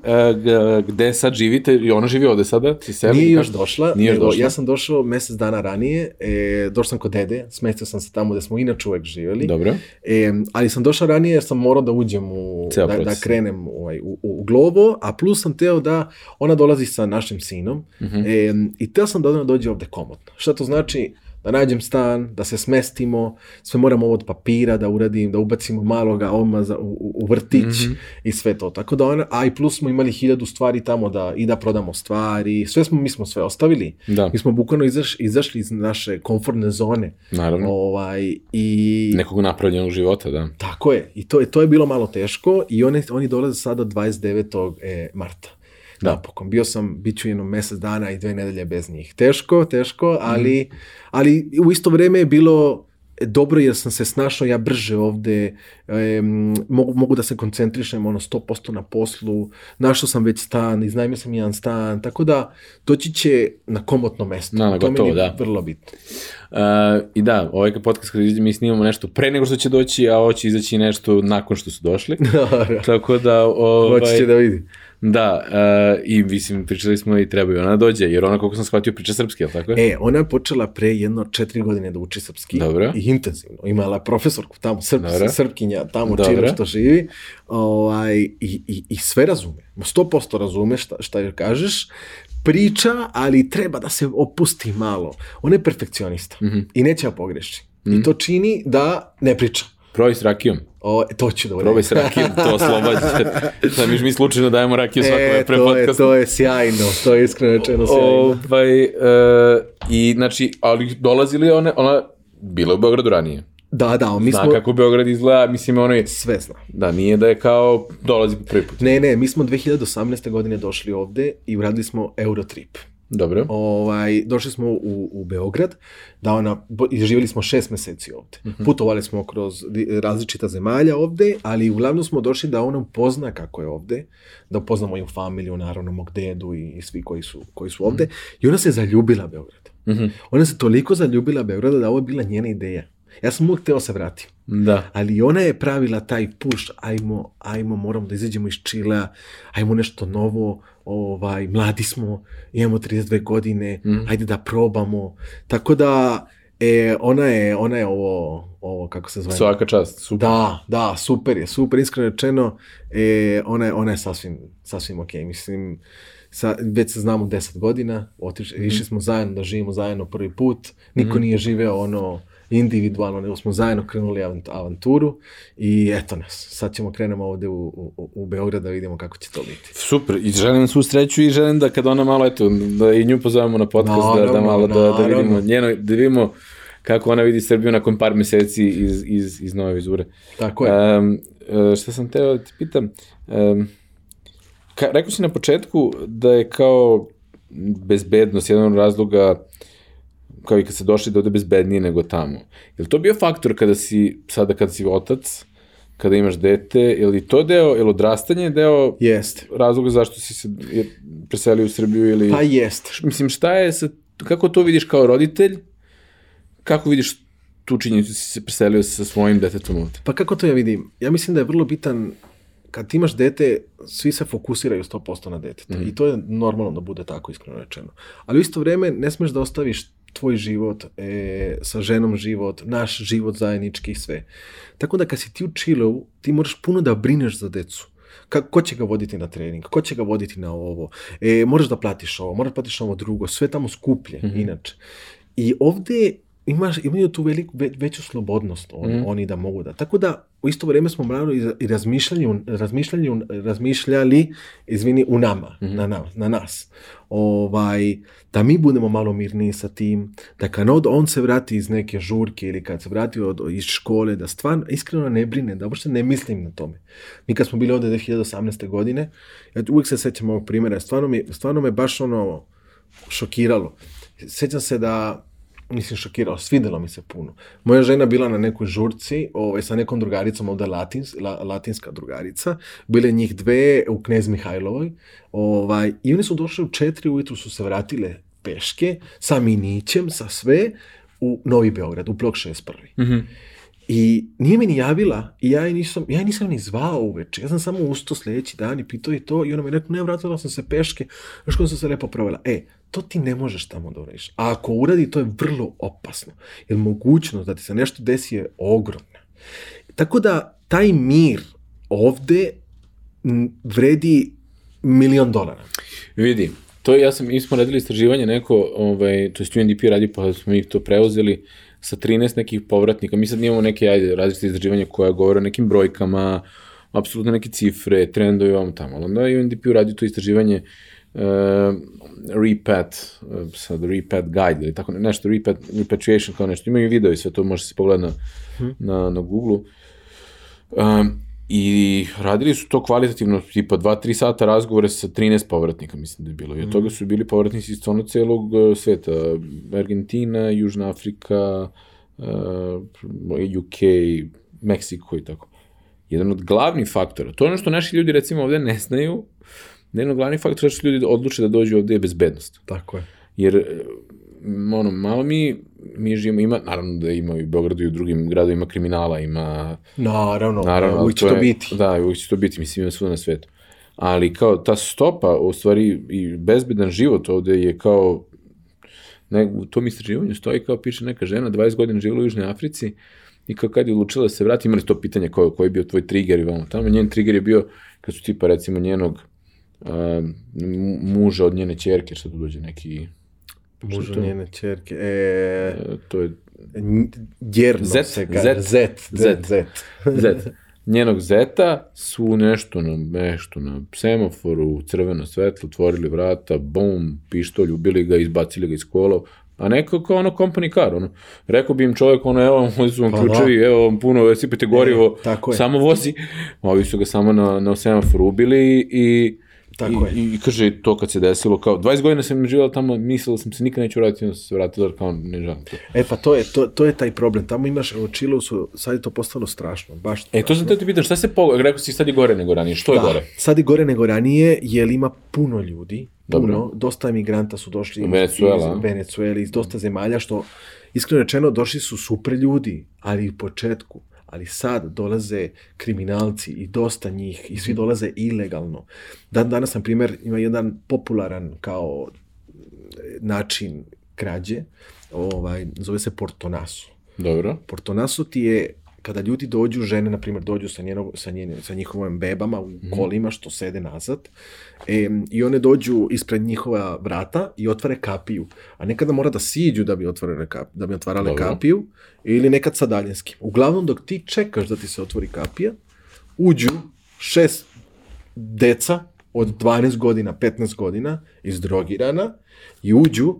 uh, gde sad živite, i ona živi ovde sada, ti se Nije još došla, nije još došla. ja sam došao mesec dana ranije, e, došao sam kod dede, smestio sam se tamo gde smo inače uvek živjeli. Dobro. E, ali sam došao ranije jer sam morao da uđem u, Ceo da, da proces. da krenem ovaj, u, u, u globo, a plus sam teo da ona dolazi sa našim sinom mm -hmm. e, i teo sam da ona dođe ovde komotno. Šta to znači? da nađem stan, da se smestimo, sve moramo od papira da uradim, da ubacimo maloga odmah u, u vrtić mm-hmm. i sve to. Tako da ona, a i plus smo imali hiljadu stvari tamo da i da prodamo stvari, sve smo, mi smo sve ostavili. Da. Mi smo bukvalno izaš, izašli iz naše komfortne zone. Naravno. Ovaj, i... Nekog napravljenog života, da. Tako je, i to je, to je bilo malo teško i oni, oni dolaze sada 29. E, marta. Da. napokon. Bio sam, bit ću jedno mjesec dana i dve nedelje bez njih. Teško, teško, mhm. ali, mm. ali u isto vrijeme je bilo dobro jer sam se snašao ja brže ovdje, e, mogu, mogu, da se koncentrišem ono 100% na poslu, našao sam već stan, iznajmio sam jedan stan, tako da doći će na komotno mesto. Na, to gotovo, mi je da. vrlo bitno. Uh, I da, ovaj podcast kada mi snimamo nešto pre nego što će doći, a hoće izaći nešto nakon što su došli. tako da... Ovaj, Hoće će da vidi. Da, uh, i mislim, pričali smo i trebaju ona da dođe, jer ona, koliko sam shvatio, priča srpski, je tako? E, ona je počela pre jedno četiri godine da uči srpski. Dobro. I intenzivno. Imala profesorku tamo, srp, Dobro. srpkinja, tamo Dobro. čira što živi. Ovaj, i, i, I sve razume. 100% razume šta, šta joj kažeš priča, ali treba da se opusti malo. Ona je perfekcionista mm -hmm. i neće da pogreši. Mm -hmm. I mhm. to čini da ne priča. Probaj s rakijom. O, to ću da Probaj s rakijom, to oslobađa. Sam mi, mi slučajno dajemo rakiju svakome e, pre to podcast. Je, to je sjajno, to je iskreno rečeno sjajno. Ovaj, e, I znači, ali dolazi li one, ona, bila u Beogradu ranije? Da, da, mi zna smo... Zna kako Beograd izgleda, mislim, ono je... Sve zna. Da, nije da je kao dolazi prvi put. Ne, ne, mi smo 2018. godine došli ovde i uradili smo Eurotrip. Dobro. Ovaj, došli smo u, u Beograd, da ona, živjeli smo šest meseci ovde. Mm -hmm. Putovali smo kroz različita zemalja ovde, ali uglavnom smo došli da ona upozna kako je ovde, da upoznamo moju familiju, naravno mog dedu i, i svi koji su, koji su ovde. Mm -hmm. I ona se zaljubila Beograd. Mm -hmm. Ona se toliko zaljubila Beograda da ovo je bila njena ideja. Ja sam uvijek teo da se vratim. Da. Ali ona je pravila taj push, ajmo, ajmo, moramo da izađemo iz Čilea, ajmo nešto novo, ovaj, mladi smo, imamo 32 godine, mm. ajde da probamo. Tako da, E, ona je, ona je ovo, ovo kako se zove. Svaka čast, super. Da, da, super je, super, iskreno rečeno, e, ona, je, ona je sasvim, sasvim ok, mislim, sa, već se znamo 10 godina, otiš, mm. išli mhm. smo zajedno da živimo zajedno prvi put, niko mm. nije živeo ono, individualno, nego smo zajedno krenuli avanturu i eto nas, sad ćemo krenemo ovde u, u, u Beograd da vidimo kako će to biti. Super, i želim svu sreću i želim da kad ona malo, eto, da i nju pozovemo na podcast, naravno, da, da malo, da, da vidimo njeno, da vidimo kako ona vidi Srbiju nakon par meseci iz, iz, iz nove vizure. Tako je. Um, šta sam teo da ti pitam, um, ka, rekao si na početku da je kao bezbednost jedan od razloga uh, kao i kad ste došli da ovde bezbednije nego tamo. Je li to bio faktor kada si, sada kada si otac, kada imaš dete, je li to deo, je li odrastanje deo jest. razloga zašto si se preselio u Srbiju ili... Pa jest. Mislim, šta je sa, kako to vidiš kao roditelj, kako vidiš tu činjenicu da si se preselio sa svojim detetom ovde? Pa kako to ja vidim? Ja mislim da je vrlo bitan kad imaš dete, svi se fokusiraju 100% na deteta. Mm. I to je normalno da bude tako, iskreno rečeno. Ali u isto vreme ne smeš da ostaviš tvoj život, e, sa ženom život, naš život zajednički i sve. Tako da kad si ti u Čileu, ti moraš puno da brineš za decu. Ka, ko će ga voditi na trening, ko će ga voditi na ovo, e, moraš da platiš ovo, moraš da platiš ovo drugo, sve tamo skuplje, mm -hmm. inače. I ovde imaš, imaju tu veliku, ve, veću slobodnost on, mm -hmm. oni da mogu da. Tako da u isto vrijeme smo mravili i razmišljali, razmišljanju, razmišljali izvini, u nama, mm-hmm. na, na, na, nas. Ovaj, da mi budemo malo mirniji sa tim, da kad od on se vrati iz neke žurke ili kad se vrati od, iz škole, da stvarno iskreno ne brine, da uopšte ne mislim na tome. Mi kad smo bili ovde 2018. godine, ja uvek se sećam ovog primjera, stvarno, mi, stvarno me baš ono šokiralo. Sećam se da mislim, šokirao, svidelo mi se puno. Moja žena bila na nekoj žurci ovaj, sa nekom drugaricom, ovde latins, la, latinska drugarica, bile njih dve u Knez Mihajlovoj, ovaj, i oni su došli u četiri ujutru, su se vratile peške, sa minićem, sa sve, u Novi Beograd, u blok 61. prvi. Mm -hmm. I nije mi ni javila i ja je nisam, ja je nisam ni zvao uveče. Ja sam samo usto sledeći dan i pitao je to i ona mi je rekla, ne, vratila sam se peške, još kod sam se lepo provela. E, to ti ne možeš tamo da uradiš. A ako uradi, to je vrlo opasno. Jer mogućnost da ti se nešto desi je ogromna. Tako da, taj mir ovde vredi milion dolara. Vidi, to ja sam, mi smo radili istraživanje neko, ovaj, to je UNDP radio, pa smo mi to preuzeli, sa 13 nekih povratnika. Mi sad imamo neke ajde, različite izraživanja koja govore o nekim brojkama, apsolutno neke cifre, trendovi ovom tamo. Ali onda je UNDP uradio to istraživanje uh, repat, uh, sad repat guide ili tako nešto, repat, repatriation kao nešto. Imaju video i sve to može se pogledati na, hmm. na, na google Um, ehm, I radili su to kvalitativno, tipa 2-3 sata razgovore sa 13 povratnika, mislim da je bilo. I od mhm. toga su bili povratnici iz stvarno celog e, sveta. Argentina, Južna Afrika, e, UK, Meksiko i tako. Jedan od glavnih faktora, to je ono što naši ljudi recimo ovde ne znaju, jedan od glavnih faktora što ljudi odluče da dođu ovde je bezbednost. Tako je. Jer, e, ono, malo mi mi živimo, ima, naravno da ima i u Beogradu i u drugim gradovima kriminala, ima... Naravno, naravno uvijek će to, je, biti. Da, uvijek će to biti, mislim, ima svuda na svetu. Ali kao ta stopa, u stvari, i bezbedan život ovde je kao, ne, u tom istraživanju stoji kao piše neka žena, 20 godina živjela u Južnoj Africi, i kao kad je odlučila da se vrati, imali to pitanje koji, koji je bio tvoj trigger i vamo tamo, njen trigger je bio kad su tipa recimo njenog uh, muža od njene čerke, što tu dođe neki Mužu njene ćerke. E, e to je... Djerno zet, se kaže. Zet. Zet. Zet. Zet. zet. Njenog zeta su nešto na, nešto na semaforu, crveno svetlo, otvorili vrata, bum, pištolj, ubili ga, izbacili ga iz kola, a neko kao ono company car, ono. Rekao bi im čovjek, ono, evo, moji vam pa, ključevi, da. evo vam puno, sipajte gorivo, e, tako je. samo vozi. Ovi su ga samo na, na semafor ubili i Tako I, je. I kaže, to kad se desilo, kao, 20 godina sam živjela tamo, mislila sam se nikad neću vratiti, onda sam se vratila, kao, ne želim to. E pa to je, to, to je taj problem, tamo imaš, u su, sad je to postalo strašno, baš strašno. E to sam te ti pitan, šta se, po, rekao si, sad je gore nego ranije, što da, je gore? sad je gore nego ranije, jer ima puno ljudi, puno, Dobro. dosta emigranta su došli iz iz, iz Venezuela, iz dosta zemalja, što, iskreno rečeno, došli su super ljudi, ali u početku ali sad dolaze kriminalci i dosta njih i svi dolaze ilegalno. Dan danas, na primjer, ima jedan popularan kao mm, način krađe, ovaj, zove se Portonasu. Dobro. Portonasu ti je kada ljudi dođu, žene, na primjer, dođu sa, njenog, sa, njene, sa njihovim bebama u mhm. kolima što sede nazad e, i one dođu ispred njihova vrata i otvore kapiju. A nekada mora da siđu da bi, otvorene kap, da bi otvarale Dobro. kapiju ili nekad sa daljinskim. Uglavnom, dok ti čekaš da ti se otvori kapija, uđu šest deca od 12 godina, 15 godina, izdrogirana i uđu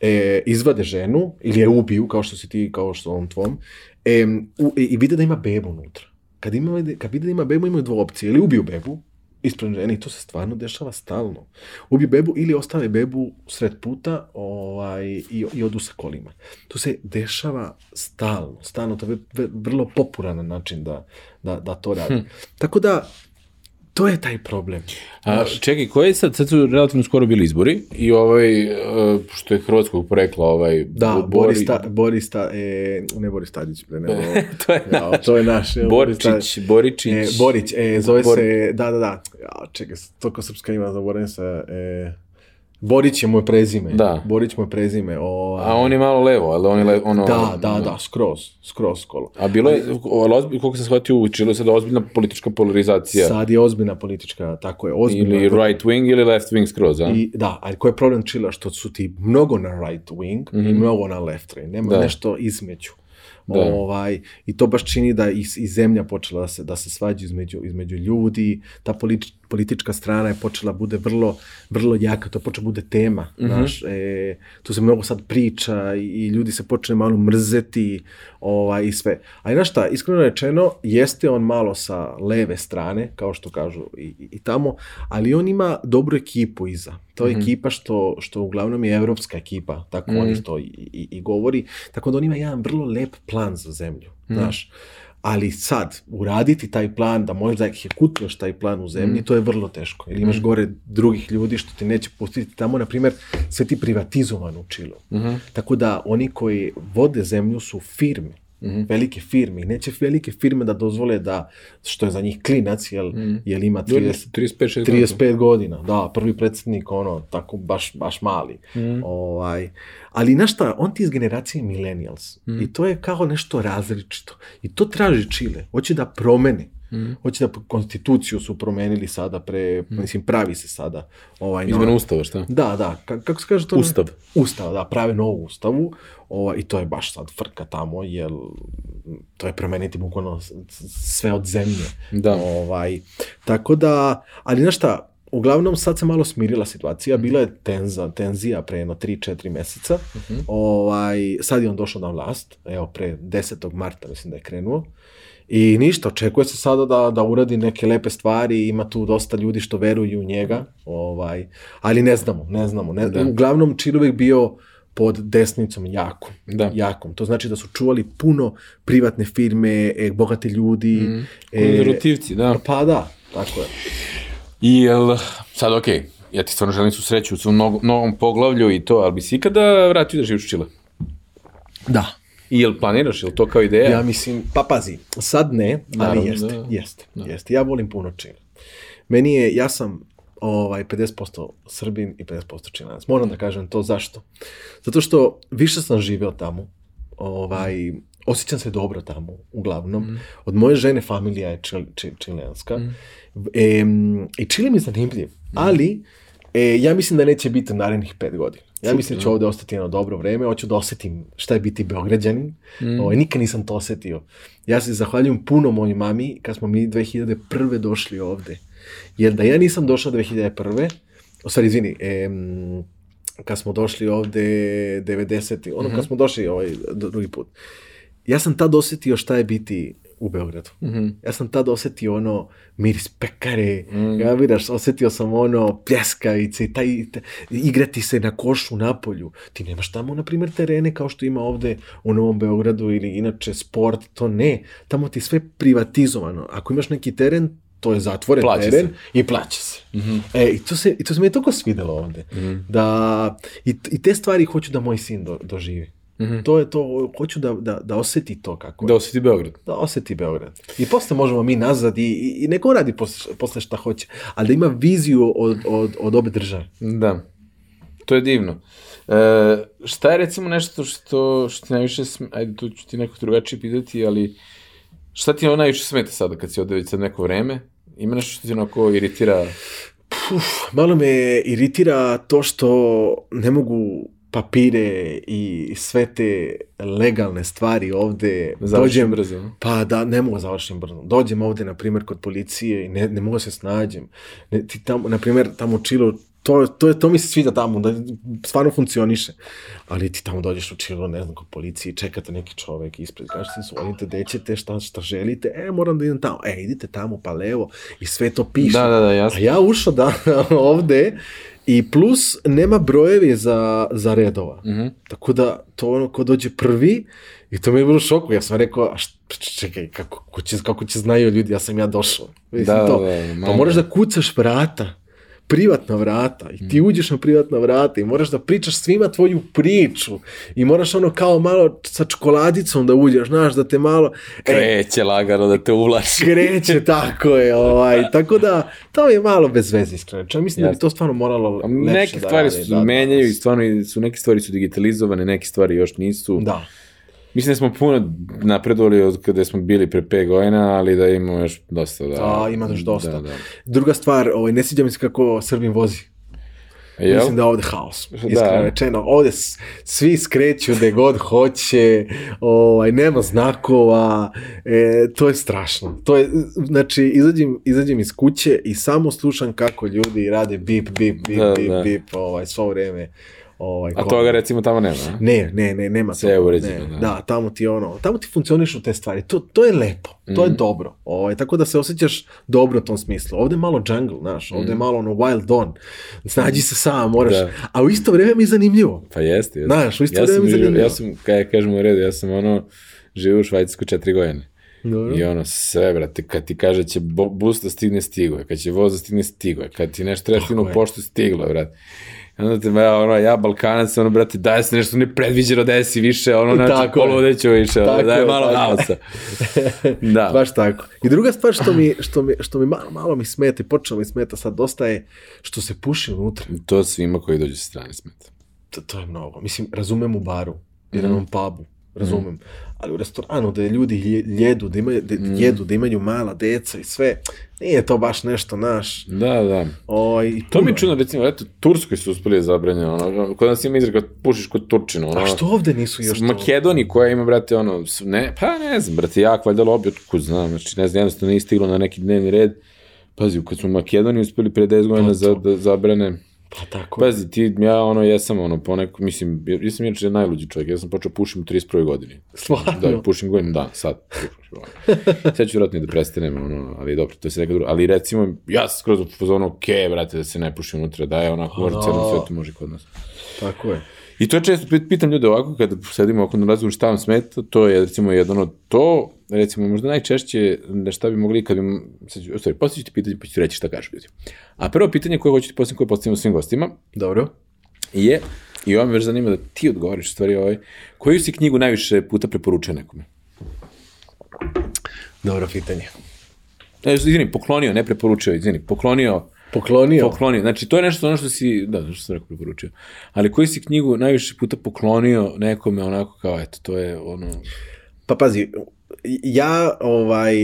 e, izvade ženu ili je ubiju, kao što si ti, kao što on tvom, e, u, i vide da ima bebu unutra. Kad, ima, kad vide da ima bebu, imaju dve opcije. Ili ubiju bebu, ispred žene, i to se stvarno dešava stalno. Ubiju bebu ili ostave bebu sred puta ovaj, i, i odu sa kolima. To se dešava stalno, stalno. To je vrlo popularan način da, da, da to radi. Hm. Tako da, to je taj problem. A, čekaj, koji je sad, sad su relativno skoro bili izbori i ovaj, eh, što je hrvatskog porekla, ovaj... Da, Boris, Bori... Boris, e, ne Boris Tadić, bre, nego... Da, to je naš. Ja, to je naš. Borčić, e, Boričić. E, Borić, e, zove Bor... se, da, da, da, ja, čekaj, toliko srpska ima, zaboravim se, e, Borić je moje prezime. Da. Borić moje prezime. O, a on je malo levo, ali on je levo, ono... Da, da, da, skroz, skroz kolo. A bilo je, koliko sam shvatio učilo se sada ozbiljna politička polarizacija. Sad je ozbiljna politička, tako je, ozbiljna. Ili right wing ili left wing skroz, a? I, da, ali koji je problem Čila, što su ti mnogo na right wing mm -hmm. i mhm. mnogo na left wing, nema da. nešto između. Da. Ovaj, I to baš čini da i, i zemlja počela da se, da se svađa između, između ljudi, ta politička politička strana je počela bude vrlo, vrlo jaka, to počela bude tema, mm -hmm. znaš, e, tu se mnogo sad priča i, ljudi se počne malo mrzeti ovaj, i sve. Ali znaš šta, iskreno rečeno, jeste on malo sa leve strane, kao što kažu i, i tamo, ali on ima dobru ekipu iza. To je mm -hmm. ekipa što, što uglavnom je evropska ekipa, tako mm -hmm. oni to i, i, i govori, tako da on ima jedan vrlo lep plan za zemlju, mm -hmm. znaš ali sad, uraditi taj plan, da možda eksekutiraš taj plan u zemlji, mm. to je vrlo teško. Jer imaš mm. gore drugih ljudi što te neće pustiti tamo, na primjer, sve ti privatizovan u Čilu. Mm -hmm. Tako da oni koji vode zemlju su firme. Mm-hmm. velike firme. Neće velike firme da dozvole da, što je za njih klinac, jel, mm-hmm. jel ima 30, 35, 35 godina. Da, prvi predsednik, ono, tako baš, baš mali. Mm-hmm. Ovaj, ali znaš šta, on ti iz generacije millennials. Mhm. I to je kao nešto različito. I to traži Chile, Hoće da promene Mm. Hoće da konstituciju su promenili sada pre, mm. mislim pravi se sada ovaj Izmena nova... ustava, šta? Da, da, K kako se kaže to? Ustav. Ustava, da, prave novu ustavu. Ovaj i to je baš sad frka tamo jer to je promeniti bukvalno sve od zemlje. Da. Ovaj tako da, ali znaš šta, Uglavnom, sad se malo smirila situacija, mhm. bila je tenza, tenzija pre jedno 3-4 meseca. Uh mhm. -huh. ovaj, sad je on došao na vlast, evo pre 10. marta mislim da je krenuo. I ništa, očekuje se sada da, da uradi neke lepe stvari, ima tu dosta ljudi što veruju u njega, ovaj, ali ne znamo, ne znamo. Ne, da. Uglavnom, Čil uvek bio pod desnicom jakom, da. jakom. To znači da su čuvali puno privatne firme, e, bogati ljudi. Mm. Konzervativci, e, da. Pa da, tako je. I jel, sad okej, okay. ja ti stvarno želim su sreću u svom novom poglavlju i to, ali bi si ikada vratio da živiš u Čile? Da. I jel planiraš, jel to kao ideja? Ja mislim, pa pazi, sad ne, Naravno, ali jeste, da. da. jeste, da. jeste. Ja volim puno čin. Meni je, ja sam ovaj 50% Srbin i 50% Čilanac. Moram da kažem to zašto. Zato što više sam živeo tamo. Ovaj osjećam se dobro tamo uglavnom. Mm. Od moje žene familija je čil, čil, čilenska. Mm. E, I Čile mi je zanimljiv, mm. ali E, ja mislim da neće biti narednih pet godina. Ja mislim da ću ovde ostati jedno dobro vreme, hoću da osetim šta je biti Beograđanin. Mm. Ovo, ovaj, nikad nisam to osetio. Ja se zahvaljujem puno mojoj mami kad smo mi 2001. došli ovde. Jer da ja nisam došao 2001. O stvari, izvini, e, kad smo došli ovde 90. Ono mm -hmm. kad mhm. smo došli ovaj drugi put. Ja sam tad osetio šta je biti u Beogradu. Mm -hmm. Ja sam tada osjetio ono miris pekare, mm. ja vidaš, osjetio sam ono pljeskavice, taj, taj, igrati se na košu na polju. Ti nemaš tamo, na primjer, terene kao što ima ovde u Novom Beogradu ili inače sport, to ne. Tamo ti sve privatizovano. Ako imaš neki teren, to je zatvoren plaće teren se. i plaća se. Mm -hmm. E, i to se, i to se mi je toliko svidelo ovde. Mm -hmm. Da, i, i te stvari hoću da moj sin do, doživi hmm To je to, hoću da, da, da osjeti to kako je. Da oseti Beograd. Da oseti Beograd. I posle možemo mi nazad i, i, i neko radi posle, posle šta hoće, ali da ima viziju od, od, od obe države. Da, to je divno. E, šta je recimo nešto što, što ti najviše, sm... ajde tu ću ti neko drugačije pitati, ali šta ti ono najviše smeta sada kad si ovde već sad neko vreme? Ima nešto što ti onako iritira? Puf, malo me iritira to što ne mogu papire i sve te legalne stvari ovde. Završim dođem, brzo. Pa da, ne mogu da završim brzo. Dođem ovde, na primjer, kod policije i ne, ne mogu da se snađem. Ne, ti tamo, na primjer, tamo u Čilu, to, to, to mi se sviđa tamo, da stvarno funkcioniše. Ali ti tamo dođeš u Čilu, ne znam, kod policije, čekate neki čovek ispred, kažete, izvolite, zvonite, ćete, šta, šta želite, e, moram da idem tamo, e, idite tamo, pa levo, i sve to piše. Da, da, da, jasno. A ja ušao da, ovde, I plus nema brojevi za, za redova. Mm-hmm. Tako da to ono ko dođe prvi i to mi je bilo šoku. Ja sam rekao, a št, čekaj, kako, kako, će, kako će znaju ljudi, ja sam ja došao. Mislim, da, to, da, da, pa moraš da kucaš vrata privatna vrata i ti mm. uđeš na privatna vrata i moraš da pričaš svima tvoju priču i moraš ono kao malo sa čokoladicom da uđeš, znaš, da te malo... E, kreće e, lagano da te ulači. Kreće, tako je, ovaj, tako da to je malo bez veze iskreno. Ja mislim Jasne. da bi to stvarno moralo Neke da stvari radi, se da, da, da, menjaju da, i stvarno su, neke stvari su digitalizovane, neke stvari još nisu. Da. Mislim da smo puno napredovali od kada smo bili pre 5 godina, ali da imamo još dosta. Da, da ima još da, dosta. Da, da. Druga stvar, ovaj, ne sviđa mi se kako Srbim vozi. Jel? Mislim da ovde haos, da. iskreno da. rečeno. Ovde svi skreću gde god hoće, ovaj, nema znakova, e, to je strašno. To je, znači, izađem, izađem iz kuće i samo slušam kako ljudi rade bip, bip, bip, da, bip, da. bip, ovaj, svo vreme. Ovaj, A toga recimo tamo nema? Ne, ne, ne, nema Sve toga. Uređeno, Da. da. tamo ti ono, tamo ti u te stvari. To, to je lepo, to mm. je mhm. dobro. Ovaj, tako da se osjećaš dobro u tom smislu. Ovde je malo jungle, znaš, ovde je mhm. malo ono wild dawn. Snađi se sam, moraš. Da. A u isto vreme mi je zanimljivo. Pa jeste, jeste. Znaš, u isto ja vrijeme mi je zanimljivo. Ja sam, kaj kažem u redu, ja sam ono, živio u Švajcarsku četiri godine. Dobro. I ono sve, brate, kad ti kaže da će bus da stigne, stigo je. Kad će voz da stigne, stigo je. Kad ti nešto treba stigne u poštu, stiglo je, brate onda te, ja, ono, ja Balkanac, ono, brate, daj se nešto nepredviđeno desi više, ono, znači, tako poludeću više, ono, daj malo haosa. da. Baš tako. I druga stvar što mi, što mi, što mi malo, malo mi smeta i počelo mi smeta sad dosta je što se puši unutra. To svima koji dođu sa strane smeta. To, to je mnogo. Mislim, razumem u baru, mhm. jer mm. pubu, razumem. Mm ali u restoranu da ljudi ljedu, da, imaju, da mm. jedu, da imaju mala deca i sve, nije to baš nešto naš. Da, da. O, ovaj, i to mi je čudno, recimo, eto, Turskoj su uspeli da zabranjeno, ono, kod nas ima izrek, pušiš kod Turčina, ono. A što ovde nisu još to? Makedoni koja ima, brate, ono, ne, pa ne znam, brate, jak, valjda lobi, otko znam, znači, ne znam, jednostavno nije stiglo na neki dnevni red. Pazi, kad su Makedoni uspeli pre 10 godina za, da zabrane, Pa tako. Pazi, ti, ja ono, jesam ono, poneko, mislim, ja sam inače najluđi čovjek, ja sam počeo pušim u 31. godini. Stvarno? Znači, da, pušim godinu da, sad. sad ću vratno da prestanem, ono, ali dobro, to je neka druga. Ali recimo, ja sam skroz u fazonu, okej, okay, brate, da se ne pušim unutra, da je onako, možda celom svetu može kod nas. Tako je. I to često pitam ljude ovako, kada sedimo oko na razgovoru šta vam smeta, to je recimo jedan od to, recimo možda najčešće da šta bi mogli, kad bi, sad, sorry, poslije ću ti pitanje pa ću reći šta kažu ljudi. A prvo pitanje koje hoćete ti postaviti, koje postavimo svim gostima, dobro, je, i ovo me već zanima da ti odgovoriš stvari ovaj, koju si knjigu najviše puta preporučio nekome? Dobro pitanje. Ne, izvini, poklonio, ne preporučio, izvini, poklonio Poklonio. Poklonio. Znači, to je nešto ono što si, da, što sam rekao preporučio. Ali koju si knjigu najviše puta poklonio nekome onako kao, eto, to je ono... Pa pazi, ja ovaj,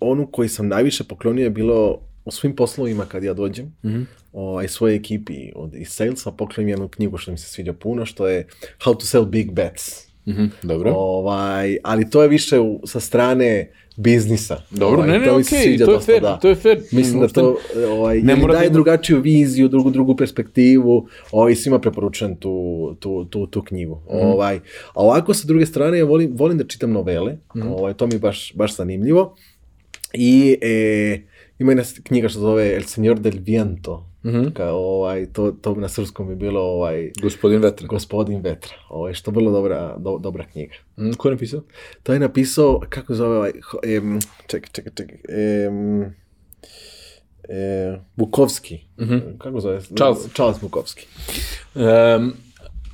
onu koji sam najviše poklonio je bilo u svim poslovima kad ja dođem, mm -hmm. ovaj, svoje ekipi od, iz salesa poklonio jednu knjigu što mi se sviđa puno, što je How to Sell Big Bets. Mhm, dobro. Ovaj, ali to je više u, sa strane biznisa. Dobro, ovaj, ne, ne, to okay, sviđa to je fair, da. to je fair. Mislim da to ovaj, ne mora daje da... drugačiju viziju, drugu, drugu perspektivu, ovaj, svima preporučujem tu, tu, tu, tu knjigu. Mm. Ovaj, a ovako, sa druge strane, ja volim, volim da čitam novele, mm. ovaj, to mi je baš, baš zanimljivo. I e, ima jedna knjiga što zove El Señor del Viento, Mm-hmm. Kao, ovaj, to, to na srpskom bi bilo ovaj, Gospodin Vetra. Gospodin Vetra, ovaj, što bilo dobra, do, dobra knjiga. Mm, ko je napisao? To je napisao, kako zove ovaj, em, čekaj, čekaj, čekaj, em, e, Bukovski. Mm-hmm. Kako zove? Charles. Charles Bukovski. Um,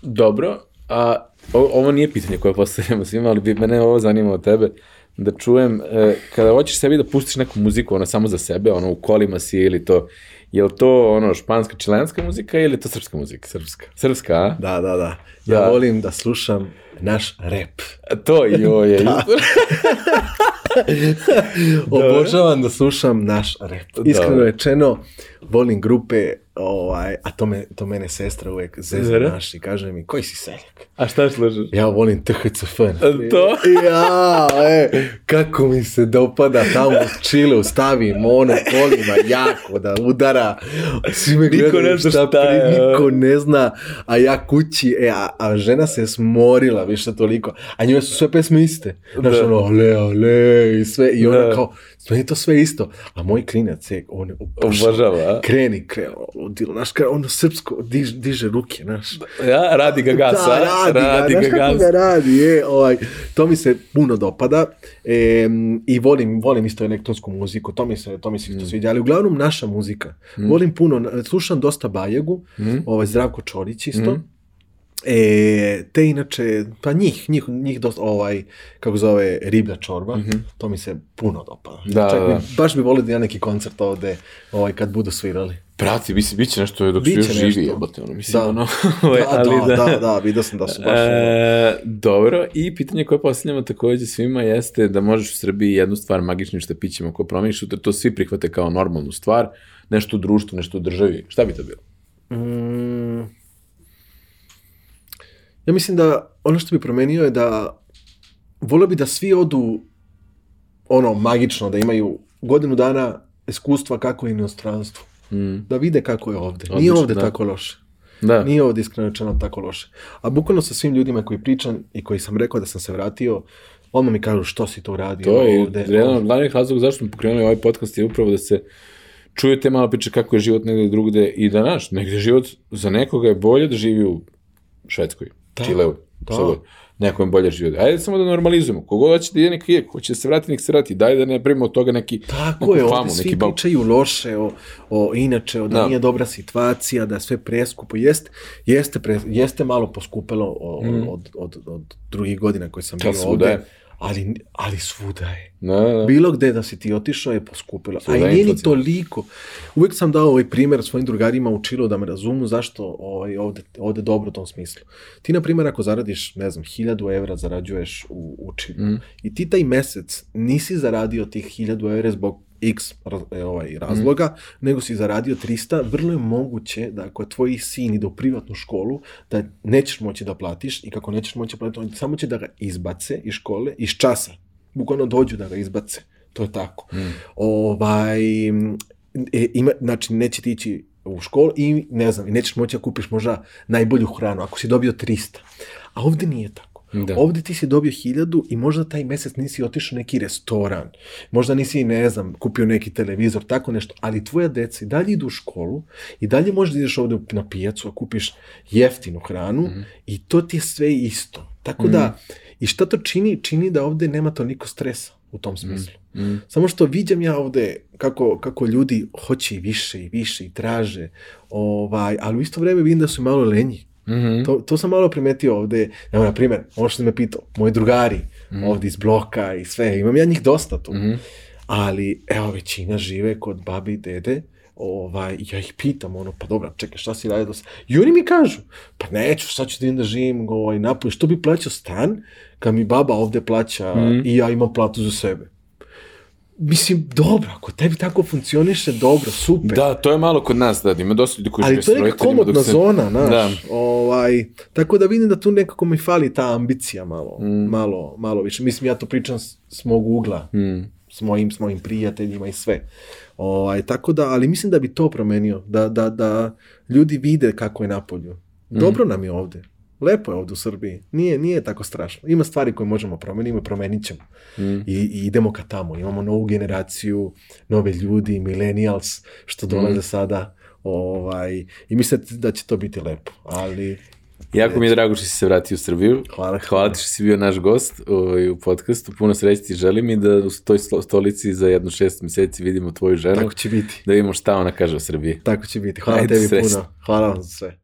dobro, a o, ovo nije pitanje koje postavljamo svima, ali bi mene ovo zanima tebe da čujem, e, kada hoćeš sebi da pustiš neku muziku, ono samo za sebe, ono u kolima si ili to, Je li to ono španska, čilenska muzika ili je to srpska muzika? Srpska. Srpska, a? Da, da, da. Ja da. volim da slušam naš rep. To joj, je. da. Obožavam da slušam naš rep. Iskreno rečeno, volim grupe, ovaj, a to, me, to mene sestra uvek zezna naši, kaže mi, koji si seljak? A šta slušaš? Ja volim THCF. To? ja, e, kako mi se dopada tamo u Čile, stavim ono kolima jako da udara, svi me gledaju niko šta, šta pri, niko ne zna, a ja kući, e, a, a žena se smorila više toliko, a njoj su sve pesme iste, znaš da. ono, ole, ole, i sve, i ona da. kao, meni je to sve isto, a moj klinac je, on obožava, kreni, kreni, ludilo, znaš, kreni, ono srpsko, diž, diže ruke, znaš. Ja, radi ga gasa. Da, radi, radi, radi ga, ga radi, je, ovaj, to mi se puno dopada e, i volim, volim isto elektronsku muziku, to mi se, to mi se isto mm. sviđa, ali uglavnom naša muzika. Mm. Volim puno, slušam dosta Bajegu, mm. ovaj, Zdravko Čorić isto, mm E, te inače, pa njih, njih, njih dosta ovaj, kako zove, riblja čorba, mm -hmm. to mi se puno dopada. Da, Čak da. Mi, da. baš bi volio da ja neki koncert ovde, ovaj, kad budu svirali. Prati, mislim, bit će nešto dok su još živi, jebate, ono, mislim, da. ono, da, ovaj, da, ali da. Da, da, da, vidio sam da su baš... E, dobro, i pitanje koje postavljamo takođe svima jeste da možeš u Srbiji jednu stvar magičnim štapićima ako promeniš, sutra to svi prihvate kao normalnu stvar, nešto u društvu, nešto u državi, šta bi to bilo? Mm, Ja mislim da ono što bi promenio je da volio bi da svi odu ono magično, da imaju godinu dana iskustva kako je inostranstvo. Mm. Da vide kako je ovde. Odlično, Nije ovde da. tako loše. Da. Nije ovde iskreno tako loše. A bukvalno sa svim ljudima koji pričam i koji sam rekao da sam se vratio, odmah mi kažu što si to uradio to ovde. To je jedan od glavnih razloga zašto smo pokrenuli ovaj podcast je upravo da se čuju te malo priče kako je život negde drugde i da naš, negde život za nekoga je bolje da živi u Švedskoj, da, Čileu, da. Absolut. Nekom bolje živio. Ajde samo da normalizujemo. Kogo hoće da ide nek je, ko će da se vrati nek se vrati. Daj da ne primimo od toga neki Tako je, famu, svi neki bav... pričaju loše o, o inače, o da, da, nije dobra situacija, da sve preskupo. Jeste, jeste, pre, jeste malo poskupelo o, mm. od, od, od drugih godina koje sam bio ovde. Da ali, ali svuda je. Ne, da, ne. Da, da. Bilo gde da si ti otišao je poskupilo. Svuda A nije ni toliko. Uvek sam dao ovaj primer svojim drugarima u Čilu da me razumu zašto ovaj, ovde, ovde dobro u tom smislu. Ti, na primjer, ako zaradiš, ne znam, hiljadu evra zarađuješ u, u Čilu mm. i ti taj mesec nisi zaradio tih hiljadu evra zbog x e, ovaj, razloga, mm. nego si zaradio 300, vrlo je moguće da ako tvoji sin ide u privatnu školu, da nećeš moći da platiš i kako nećeš moći da platiš, on samo će da ga izbace iz škole, iz časa. Bukvalno dođu da ga izbace. To je tako. Mm. Ovaj, e, ima, znači, neće ti ići u školu i ne znam, nećeš moći da kupiš možda najbolju hranu ako si dobio 300. A ovde nije tako. Da. Ovde ti si dobio hiljadu i možda taj mesec nisi otišao neki restoran, možda nisi, ne znam, kupio neki televizor, tako nešto, ali tvoja deca i dalje idu u školu i dalje možda ideš ovde na pijacu, da kupiš jeftinu hranu mm -hmm. i to ti je sve isto. Tako mm -hmm. da, mhm. i šta to čini? Čini da ovde nema toliko stresa u tom mhm. smislu. Mm, mm. Samo što vidim ja ovde kako, kako ljudi hoće više i više i traže, ovaj, ali u isto vreme vidim da su malo lenji. Mm -hmm. to, to sam malo primetio ovde, evo na primer, ono što me pitao, moji drugari mm -hmm. ovde iz bloka i sve, imam ja njih dosta tu, mm -hmm. ali evo većina žive kod babi i dede, ovaj, ja ih pitam, ono, pa dobra, čekaj, šta si radio sad? I oni mi kažu, pa neću, sad ću da im da živim, ovaj, napolje, što bi plaćao stan, kad mi baba ovde plaća mm -hmm. i ja imam platu za sebe mislim, dobro, ako tebi tako funkcioniše, dobro, super. Da, to je malo kod nas, da, ima dosta ljudi koji žive s Ali to je neka komodna se... zona, znaš, da. ovaj, tako da vidim da tu nekako mi fali ta ambicija malo, mm. malo, malo više. Mislim, ja to pričam s, s mog ugla, mm. s, mojim, s mojim prijateljima i sve. Ovaj, tako da, ali mislim da bi to promenio, da, da, da ljudi vide kako je napolju. Mm. Dobro mm. nam je ovde, lepo je ovde u Srbiji, nije, nije tako strašno. Ima stvari koje možemo promeniti, i promenit ćemo. Mm. I, I, idemo ka tamo, imamo novu generaciju, nove ljudi, millennials, što dolaze mm. sada. Ovaj, I mislim da će to biti lepo, ali... Jako mi je drago što si se vratio u Srbiju. Hvala. Hvala ti što si bio naš gost ovaj, u podcastu. Puno sreći ti želim i da u toj stolici za jedno šest meseci vidimo tvoju ženu. Tako će biti. Da vidimo šta ona kaže o Srbiji. Tako će biti. Hvala Ajde, tebi sreći. puno. Hvala vam za sve.